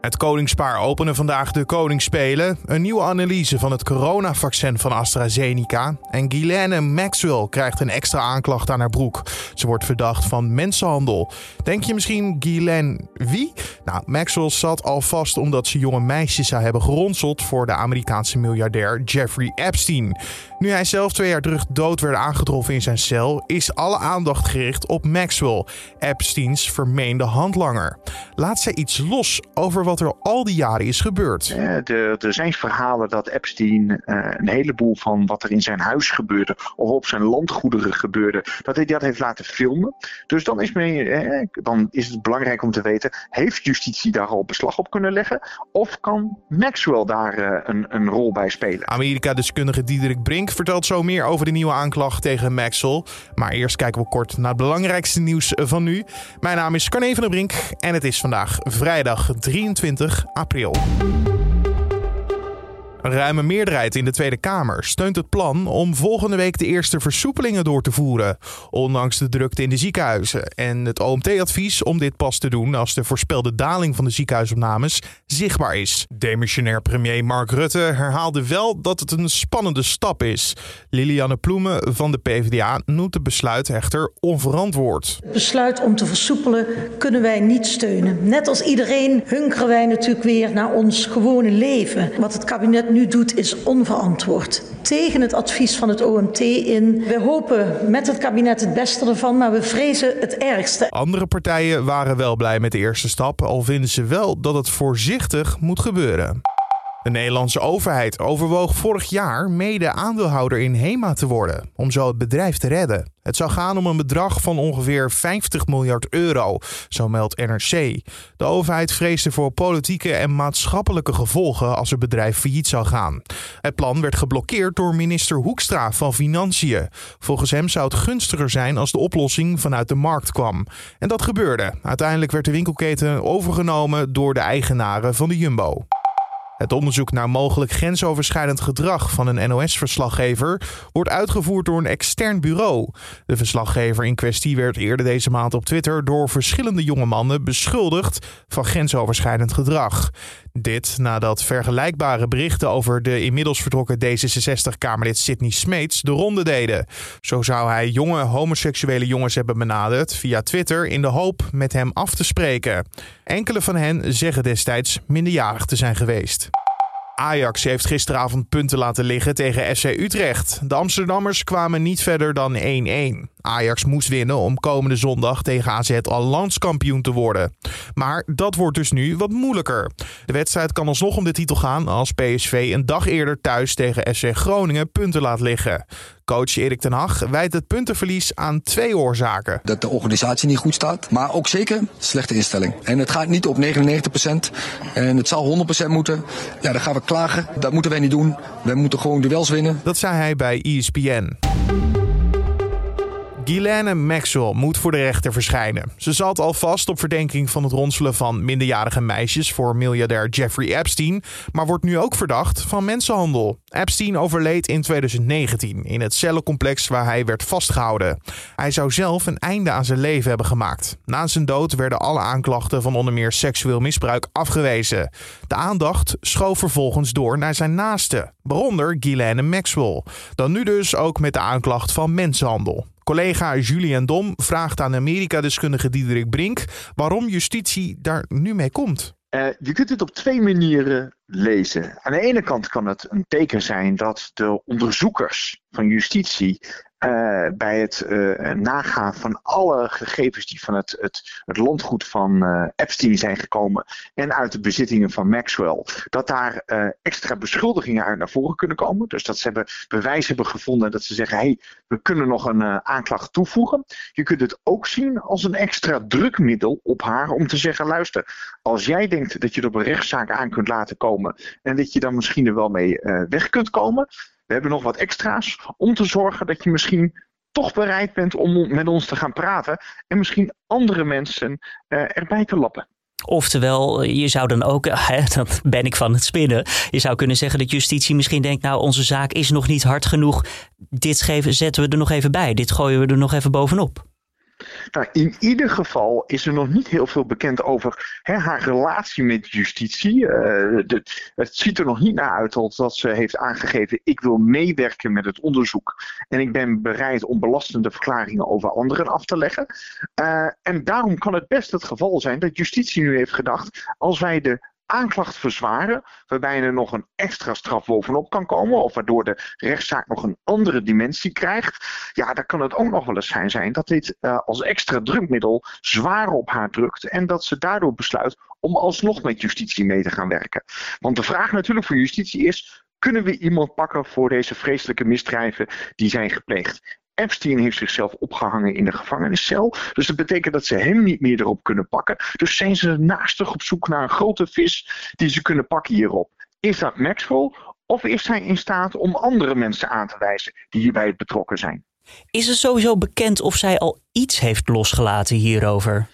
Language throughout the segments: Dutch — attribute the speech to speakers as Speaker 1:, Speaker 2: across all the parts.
Speaker 1: Het koningspaar openen vandaag de Koningsspelen. Een nieuwe analyse van het coronavaccin van AstraZeneca. En Ghislaine Maxwell krijgt een extra aanklacht aan haar broek. Ze wordt verdacht van mensenhandel. Denk je misschien Ghislaine wie? Nou, Maxwell zat al vast omdat ze jonge meisjes zou hebben geronseld voor de Amerikaanse miljardair Jeffrey Epstein. Nu hij zelf twee jaar terug dood werd aangetroffen in zijn cel, is alle aandacht gericht op Maxwell, Epsteins vermeende handlanger. Laat zij iets los over wat er al die jaren is gebeurd.
Speaker 2: er, er zijn verhalen dat Epstein uh, een heleboel van wat er in zijn huis gebeurde of op zijn landgoederen gebeurde, dat hij dat heeft laten filmen. Dus dan is, mee, eh, dan is het belangrijk om te weten, heeft justitie daar al beslag op kunnen leggen? Of kan Maxwell daar een, een rol bij spelen?
Speaker 1: Amerika-deskundige Diederik Brink vertelt zo meer over de nieuwe aanklacht tegen Maxwell. Maar eerst kijken we kort naar het belangrijkste nieuws van nu. Mijn naam is Carne van der Brink en het is vandaag vrijdag 23 april. Een ruime meerderheid in de Tweede Kamer steunt het plan om volgende week de eerste versoepelingen door te voeren, ondanks de drukte in de ziekenhuizen en het OMT-advies om dit pas te doen als de voorspelde daling van de ziekenhuisopnames zichtbaar is. Demissionair premier Mark Rutte herhaalde wel dat het een spannende stap is. Lilianne Ploemen van de PvdA noemt het besluit echter onverantwoord.
Speaker 3: Het besluit om te versoepelen kunnen wij niet steunen. Net als iedereen hunkeren wij natuurlijk weer naar ons gewone leven. Wat het kabinet nu doet is onverantwoord. Tegen het advies van het OMT in. We hopen met het kabinet het beste ervan, maar we vrezen het ergste.
Speaker 1: Andere partijen waren wel blij met de eerste stap, al vinden ze wel dat het voorzichtig moet gebeuren. De Nederlandse overheid overwoog vorig jaar mede aandeelhouder in HEMA te worden, om zo het bedrijf te redden. Het zou gaan om een bedrag van ongeveer 50 miljard euro, zo meldt NRC. De overheid vreesde voor politieke en maatschappelijke gevolgen als het bedrijf failliet zou gaan. Het plan werd geblokkeerd door minister Hoekstra van Financiën. Volgens hem zou het gunstiger zijn als de oplossing vanuit de markt kwam. En dat gebeurde. Uiteindelijk werd de winkelketen overgenomen door de eigenaren van de Jumbo. Het onderzoek naar mogelijk grensoverschrijdend gedrag van een NOS-verslaggever wordt uitgevoerd door een extern bureau. De verslaggever in kwestie werd eerder deze maand op Twitter door verschillende jonge mannen beschuldigd van grensoverschrijdend gedrag. Dit nadat vergelijkbare berichten over de inmiddels vertrokken D66-Kamerlid Sidney Smeets de ronde deden. Zo zou hij jonge homoseksuele jongens hebben benaderd via Twitter in de hoop met hem af te spreken. Enkele van hen zeggen destijds minderjarig te zijn geweest. Ajax heeft gisteravond punten laten liggen tegen FC Utrecht. De Amsterdammers kwamen niet verder dan 1-1. Ajax moest winnen om komende zondag tegen AZ al landskampioen te worden. Maar dat wordt dus nu wat moeilijker. De wedstrijd kan alsnog om de titel gaan als PSV een dag eerder thuis tegen SC Groningen punten laat liggen. Coach Erik ten Hag wijt het puntenverlies aan twee oorzaken.
Speaker 4: Dat de organisatie niet goed staat, maar ook zeker slechte instelling. En het gaat niet op 99% en het zal 100% moeten. Ja, dan gaan we klagen. Dat moeten wij niet doen. We moeten gewoon duels winnen.
Speaker 1: Dat zei hij bij ESPN. Ghislaine Maxwell moet voor de rechter verschijnen. Ze zat al vast op verdenking van het ronselen van minderjarige meisjes voor miljardair Jeffrey Epstein, maar wordt nu ook verdacht van mensenhandel. Epstein overleed in 2019 in het cellencomplex waar hij werd vastgehouden. Hij zou zelf een einde aan zijn leven hebben gemaakt. Na zijn dood werden alle aanklachten van onder meer seksueel misbruik afgewezen. De aandacht schoof vervolgens door naar zijn naaste, waaronder Ghislaine Maxwell. Dan nu dus ook met de aanklacht van mensenhandel. Collega Julian Dom vraagt aan Amerika-deskundige Diederik Brink waarom justitie daar nu mee komt.
Speaker 2: Uh, je kunt het op twee manieren lezen. Aan de ene kant kan het een teken zijn dat de onderzoekers van justitie uh, bij het uh, nagaan van alle gegevens die van het, het, het landgoed van Epstein zijn gekomen en uit de bezittingen van Maxwell, dat daar extra beschuldigingen uit naar voren kunnen komen. Dus dat ze hebben bewijs hebben gevonden dat ze zeggen, hé, hey, we kunnen nog een aanklacht toevoegen. Je kunt het ook zien als een extra drukmiddel op haar om te zeggen, luister, als jij denkt dat je er op een rechtszaak aan kunt laten komen en dat je dan misschien er wel mee weg kunt komen, we hebben nog wat extra's om te zorgen dat je misschien toch bereid bent om met ons te gaan praten en misschien andere mensen uh, erbij te lappen.
Speaker 5: Oftewel, je zou dan ook, hè, dat ben ik van het spinnen, je zou kunnen zeggen dat justitie misschien denkt, nou onze zaak is nog niet hard genoeg, dit geven, zetten we er nog even bij, dit gooien we er nog even bovenop.
Speaker 2: Nou, in ieder geval is er nog niet heel veel bekend over hè, haar relatie met justitie. Uh, het ziet er nog niet naar uit dat ze heeft aangegeven: ik wil meewerken met het onderzoek en ik ben bereid om belastende verklaringen over anderen af te leggen. Uh, en daarom kan het best het geval zijn dat justitie nu heeft gedacht: als wij de aanklacht verzwaren, waarbij er nog een extra straf bovenop kan komen, of waardoor de rechtszaak nog een andere dimensie krijgt, ja, dan kan het ook nog wel eens zijn, zijn dat dit uh, als extra drukmiddel zwaar op haar drukt en dat ze daardoor besluit om alsnog met justitie mee te gaan werken. Want de vraag natuurlijk voor justitie is, kunnen we iemand pakken voor deze vreselijke misdrijven die zijn gepleegd? Epstein heeft zichzelf opgehangen in de gevangeniscel. Dus dat betekent dat ze hem niet meer erop kunnen pakken. Dus zijn ze naastig op zoek naar een grote vis die ze kunnen pakken hierop. Is dat Maxwell? Of is hij in staat om andere mensen aan te wijzen die hierbij betrokken zijn?
Speaker 5: Is het sowieso bekend of zij al iets heeft losgelaten hierover?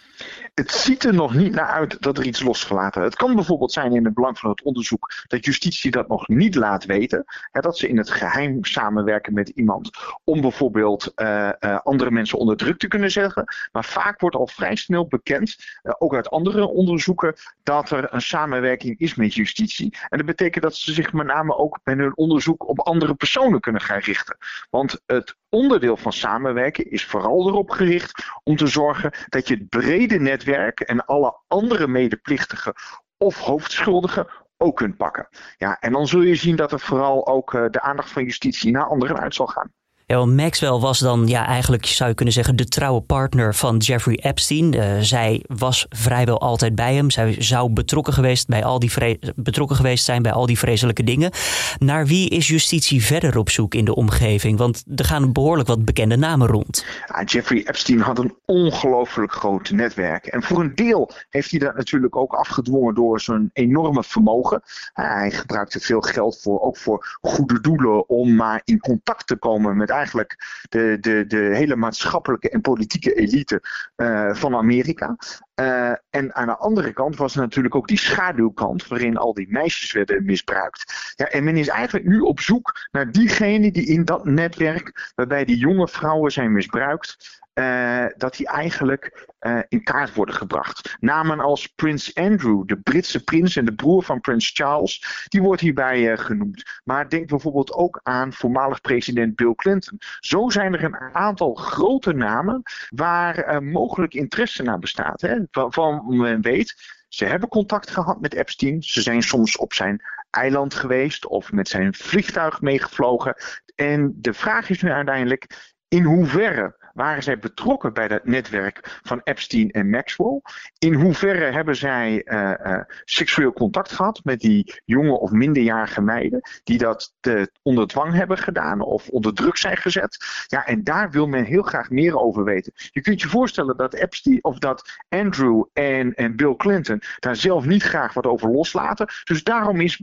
Speaker 2: Het ziet er nog niet naar uit dat er iets losgelaten Het kan bijvoorbeeld zijn in het belang van het onderzoek dat justitie dat nog niet laat weten. Hè, dat ze in het geheim samenwerken met iemand om bijvoorbeeld uh, uh, andere mensen onder druk te kunnen zetten. Maar vaak wordt al vrij snel bekend, uh, ook uit andere onderzoeken, dat er een samenwerking is met justitie. En dat betekent dat ze zich met name ook met hun onderzoek op andere personen kunnen gaan richten. Want het onderdeel van samenwerken is vooral erop gericht om te zorgen dat je het brede netwerk en alle andere medeplichtigen of hoofdschuldigen ook kunt pakken. Ja, en dan zul je zien dat er vooral ook uh, de aandacht van justitie naar anderen uit zal gaan.
Speaker 5: Ja, Maxwell was dan ja, eigenlijk, zou je kunnen zeggen, de trouwe partner van Jeffrey Epstein. Uh, zij was vrijwel altijd bij hem. Zij zou betrokken geweest, bij al die betrokken geweest zijn bij al die vreselijke dingen. Naar wie is justitie verder op zoek in de omgeving? Want er gaan behoorlijk wat bekende namen rond.
Speaker 2: Ja, Jeffrey Epstein had een ongelooflijk groot netwerk. En voor een deel heeft hij dat natuurlijk ook afgedwongen door zijn enorme vermogen. hij gebruikte veel geld voor, ook voor goede doelen om maar in contact te komen met eigenlijk de, de, de hele maatschappelijke en politieke elite uh, van Amerika. Uh, en aan de andere kant was er natuurlijk ook die schaduwkant waarin al die meisjes werden misbruikt. Ja, en men is eigenlijk nu op zoek naar diegenen die in dat netwerk, waarbij die jonge vrouwen zijn misbruikt, uh, dat die eigenlijk uh, in kaart worden gebracht. Namen als Prins Andrew, de Britse prins en de broer van Prins Charles, die wordt hierbij genoemd. Maar denk bijvoorbeeld ook aan voormalig president Bill Clinton. Zo zijn er een aantal grote namen waar mogelijk interesse naar bestaat. Hè? Waarvan men weet, ze hebben contact gehad met Epstein. Ze zijn soms op zijn eiland geweest of met zijn vliegtuig meegevlogen. En de vraag is nu uiteindelijk in hoeverre waren zij betrokken bij dat netwerk van Epstein en Maxwell? In hoeverre hebben zij uh, uh, seksueel contact gehad met die jonge of minderjarige meiden die dat te, onder dwang hebben gedaan of onder druk zijn gezet? Ja, en daar wil men heel graag meer over weten. Je kunt je voorstellen dat Epstein of dat Andrew en, en Bill Clinton daar zelf niet graag wat over loslaten. Dus daarom is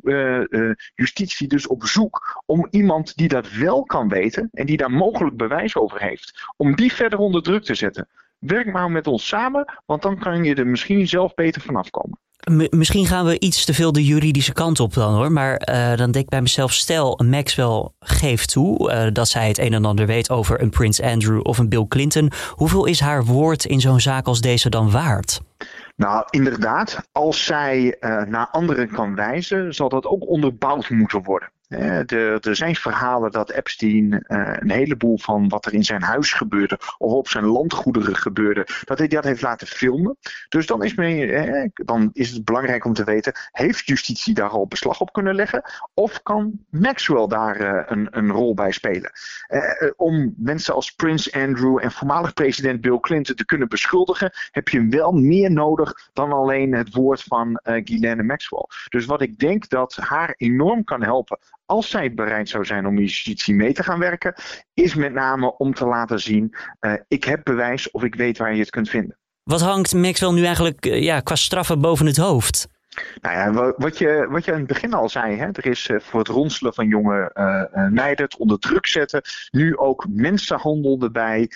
Speaker 2: justitie dus op zoek om iemand die dat wel kan weten en die daar mogelijk bewijs over heeft, om die verder onder druk te zetten. Werk maar met ons samen, want dan kan je er misschien zelf beter vanaf komen.
Speaker 5: misschien gaan we iets te veel de juridische kant op dan hoor. Maar uh, dan denk ik bij mezelf, stel Maxwell geeft toe uh, dat zij het een en ander weet over een Prins Andrew of een Bill Clinton. Hoeveel is haar woord in zo'n zaak als deze dan waard?
Speaker 2: Nou, inderdaad, als zij uh, naar anderen kan wijzen, zal dat ook onderbouwd moeten worden. Er, er zijn verhalen dat Epstein uh, een heleboel van wat er in zijn huis gebeurde of op zijn landgoederen gebeurde, dat hij dat heeft laten filmen. Dus dan is, men, eh, dan is het belangrijk om te weten, heeft justitie daar al beslag op kunnen leggen? Of kan Maxwell daar uh, een, een, rol bij spelen? om mensen als Prince Andrew en voormalig president Bill Clinton te kunnen beschuldigen, heb je wel meer nodig dan alleen het woord van Ghislaine Maxwell. Dus wat ik denk dat haar enorm kan helpen als zij bereid zou zijn om justitie mee te gaan werken, is met name om te laten zien: uh, ik heb bewijs of ik weet waar je het kunt vinden.
Speaker 5: Wat hangt Maxwell nu eigenlijk uh, ja, qua straffen boven het hoofd?
Speaker 2: Nou ja, wat je, wat je aan het begin al zei, hè, er is voor het ronselen van jonge uh, meiden, het onder druk zetten, nu ook mensenhandel erbij.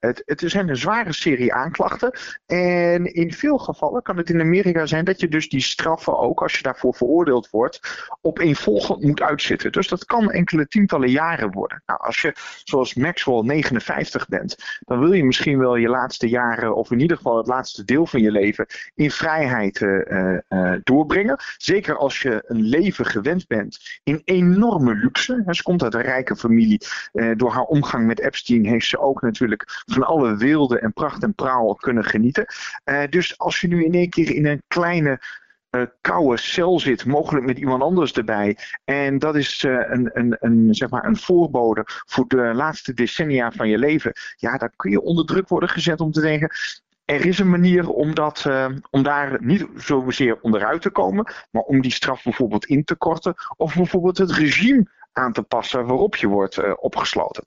Speaker 2: Het, het zijn een zware serie aanklachten. En in veel gevallen kan het in Amerika zijn dat je dus die straffen ook, als je daarvoor veroordeeld wordt, op eenvolgend moet uitzitten. Dus dat kan enkele tientallen jaren worden. Nou, als je zoals Maxwell 59 bent, dan wil je misschien wel je laatste jaren, of in ieder geval het laatste deel van je leven, in vrijheid uh, doorbrengen. Zeker als je een leven gewend bent in enorme luxe. Ze komt uit een rijke familie. door haar omgang met Epstein heeft ze ook natuurlijk van alle wilde en pracht en praal kunnen genieten. Uh, dus als je nu in één keer in een kleine koude cel zit, mogelijk met iemand anders erbij. En dat is een, een, een, zeg maar een voorbode voor de laatste decennia van je leven. Ja, dan kun je onder druk worden gezet om te denken. Er is een manier om, dat, uh, om daar niet zozeer onderuit te komen, maar om die straf bijvoorbeeld in te korten. Of bijvoorbeeld het regime aan te passen waarop je wordt uh, opgesloten.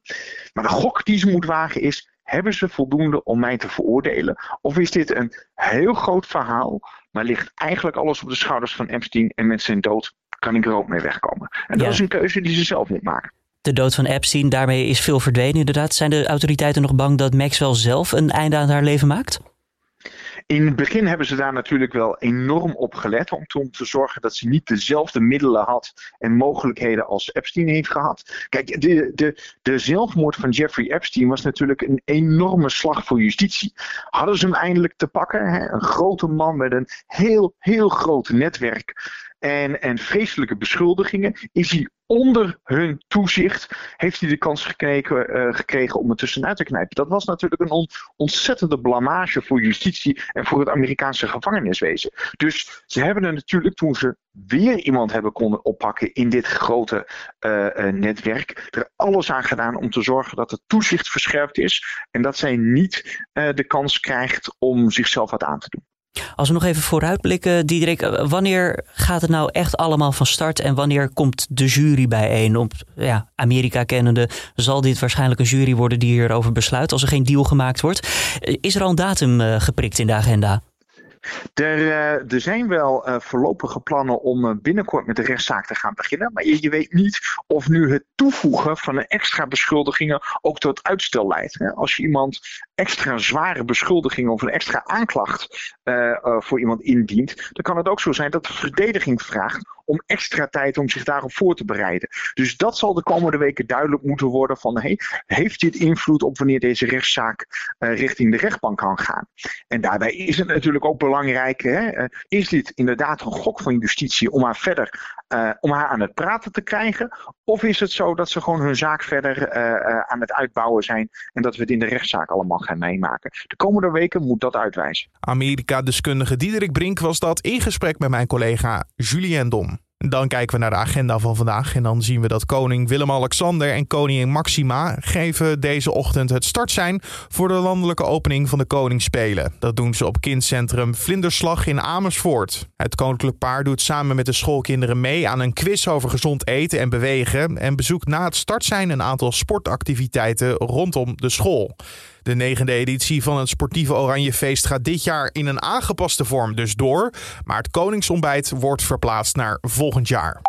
Speaker 2: Maar de gok die ze moet wagen is: hebben ze voldoende om mij te veroordelen? Of is dit een heel groot verhaal, maar ligt eigenlijk alles op de schouders van Epstein en met zijn dood kan ik er ook mee wegkomen? En dat is een keuze die ze zelf moet maken.
Speaker 5: De dood van Epstein, daarmee is veel verdwenen inderdaad. Zijn de autoriteiten nog bang dat Maxwell zelf een einde aan haar leven maakt?
Speaker 2: In het begin hebben ze daar natuurlijk wel enorm op gelet om te, zorgen dat ze niet dezelfde middelen had en mogelijkheden als Epstein heeft gehad. Kijk, de, de, de zelfmoord van Jeffrey Epstein was natuurlijk een enorme slag voor justitie. Hadden ze hem eindelijk te pakken? Hè? Een grote man met een heel, heel groot netwerk en, en vreselijke beschuldigingen, is hij onder hun toezicht, heeft hij de kans gekregen, uh, gekregen om er tussenuit te knijpen. Dat was natuurlijk een on, ontzettende blamage voor justitie en voor het Amerikaanse gevangeniswezen. Dus ze hebben er natuurlijk, toen ze weer iemand hebben konden oppakken in dit grote uh, uh, netwerk, er alles aan gedaan om te zorgen dat het toezicht verscherpt is en dat zij niet de kans krijgt om zichzelf wat aan te doen.
Speaker 5: Als we nog even vooruitblikken, Diederik, wanneer gaat het nou echt allemaal van start en wanneer komt de jury bijeen? Op ja, Amerika kennende zal dit waarschijnlijk een jury worden die hierover besluit als er geen deal gemaakt wordt. Is er al een datum uh, geprikt in de agenda?
Speaker 2: Er, uh, er, zijn wel uh, voorlopige plannen om uh, binnenkort met de rechtszaak te gaan beginnen. Maar je, je, weet niet of nu het toevoegen van een extra beschuldigingen ook tot uitstel leidt. Als je iemand extra zware beschuldigingen of een extra aanklacht voor iemand indient, dan kan het ook zo zijn dat de verdediging vraagt om extra tijd om zich daarop voor te bereiden. Dus dat zal de komende weken duidelijk moeten worden van heeft dit invloed op wanneer deze rechtszaak richting de rechtbank kan gaan. En daarbij is het natuurlijk ook belangrijk. Hè? is dit inderdaad een gok van justitie om haar verder uh, om haar aan het praten te krijgen? Of is het zo dat ze gewoon hun zaak verder uh, uh, aan het uitbouwen zijn en dat we het in de rechtszaak allemaal gaan meemaken? De komende weken moet dat uitwijzen.
Speaker 1: Amerika-deskundige Diederik Brink was dat in gesprek met mijn collega Julien Dom. Dan kijken we naar de agenda van vandaag en dan zien we dat koning Willem-Alexander en koningin Maxima geven deze ochtend het startsein voor de landelijke opening van de Koningsspelen. Dat doen ze op kindcentrum Vlinderslag in Amersfoort. Het koninklijk paar doet samen met de schoolkinderen mee aan een quiz over gezond eten en bewegen en bezoekt na het startsein een aantal sportactiviteiten rondom de school. De negende editie van het sportieve Oranjefeest gaat dit jaar in een aangepaste vorm dus door. Maar het Koningsontbijt wordt verplaatst naar volgend jaar.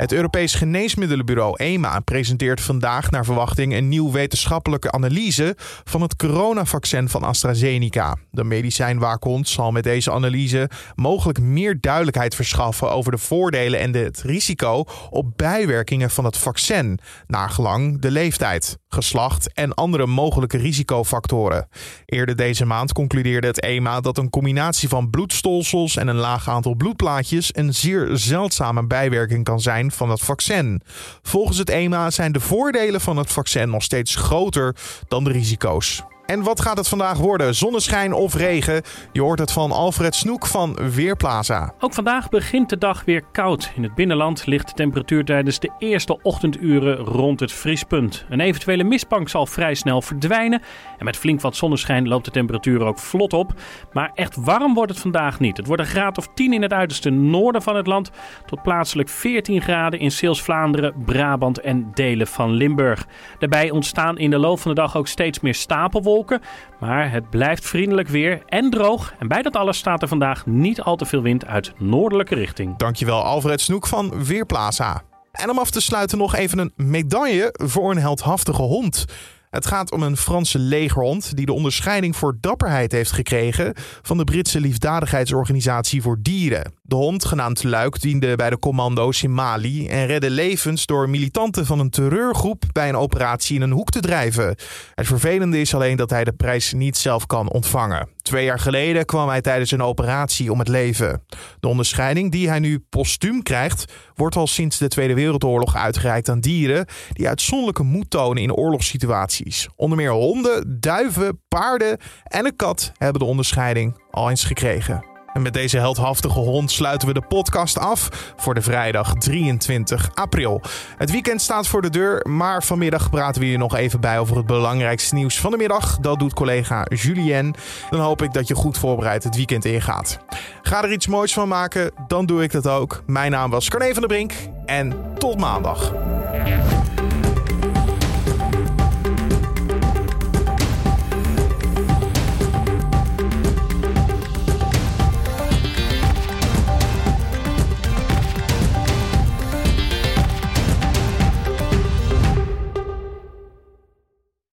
Speaker 1: Het Europees Geneesmiddelenbureau EMA presenteert vandaag naar verwachting een nieuw wetenschappelijke analyse van het coronavaccin van AstraZeneca. De medicijnwaakhond zal met deze analyse mogelijk meer duidelijkheid verschaffen over de voordelen en het risico op bijwerkingen van het vaccin, naargelang de leeftijd, geslacht en andere mogelijke risicofactoren. Eerder deze maand concludeerde het EMA dat een combinatie van bloedstolsels en een laag aantal bloedplaatjes een zeer zeldzame bijwerking kan zijn van het vaccin. Volgens het EMA zijn de voordelen van het vaccin nog steeds groter dan de risico's. En wat gaat het vandaag worden? Zonneschijn of regen? Je hoort het van Alfred Snoek van Weerplaza.
Speaker 6: Ook vandaag begint de dag weer koud. In het binnenland ligt de temperatuur tijdens de eerste ochtenduren rond het vriespunt. Een eventuele mistbank zal vrij snel verdwijnen. En met flink wat zonneschijn loopt de temperatuur ook vlot op. Maar echt warm wordt het vandaag niet. Het wordt een graad of 10 in het uiterste noorden van het land. Tot plaatselijk 14 graden in Zeeuws-Vlaanderen, Brabant en delen van Limburg. Daarbij ontstaan in de loop van de dag ook steeds meer stapelwolken maar het blijft vriendelijk weer en droog. En bij dat alles staat er vandaag niet al te veel wind uit noordelijke richting.
Speaker 1: Dankjewel Alfred Snoek van Weerplaza. En om af te sluiten nog even een medaille voor een heldhaftige hond. Het gaat om een Franse legerhond die de onderscheiding voor dapperheid heeft gekregen van de Britse liefdadigheidsorganisatie voor dieren. De hond, genaamd Luik, diende bij de commando's in Mali en redde levens door militanten van een terreurgroep bij een operatie in een hoek te drijven. Het vervelende is alleen dat hij de prijs niet zelf kan ontvangen. Twee jaar geleden kwam hij tijdens een operatie om het leven. De onderscheiding die hij nu postuum krijgt, wordt al sinds de Tweede Wereldoorlog uitgereikt aan dieren die uitzonderlijke moed tonen in oorlogssituaties. Onder meer honden, duiven, paarden en een kat hebben de onderscheiding al eens gekregen. En met deze heldhaftige hond sluiten we de podcast af voor de vrijdag 23 april. Het weekend staat voor de deur, maar vanmiddag praten we hier nog even bij over het belangrijkste nieuws van de middag. Dat doet collega Julien. Dan hoop ik dat je goed voorbereid het weekend ingaat. Ga er iets moois van maken, dan doe ik dat ook. Mijn naam was Carne van der Brink en tot maandag.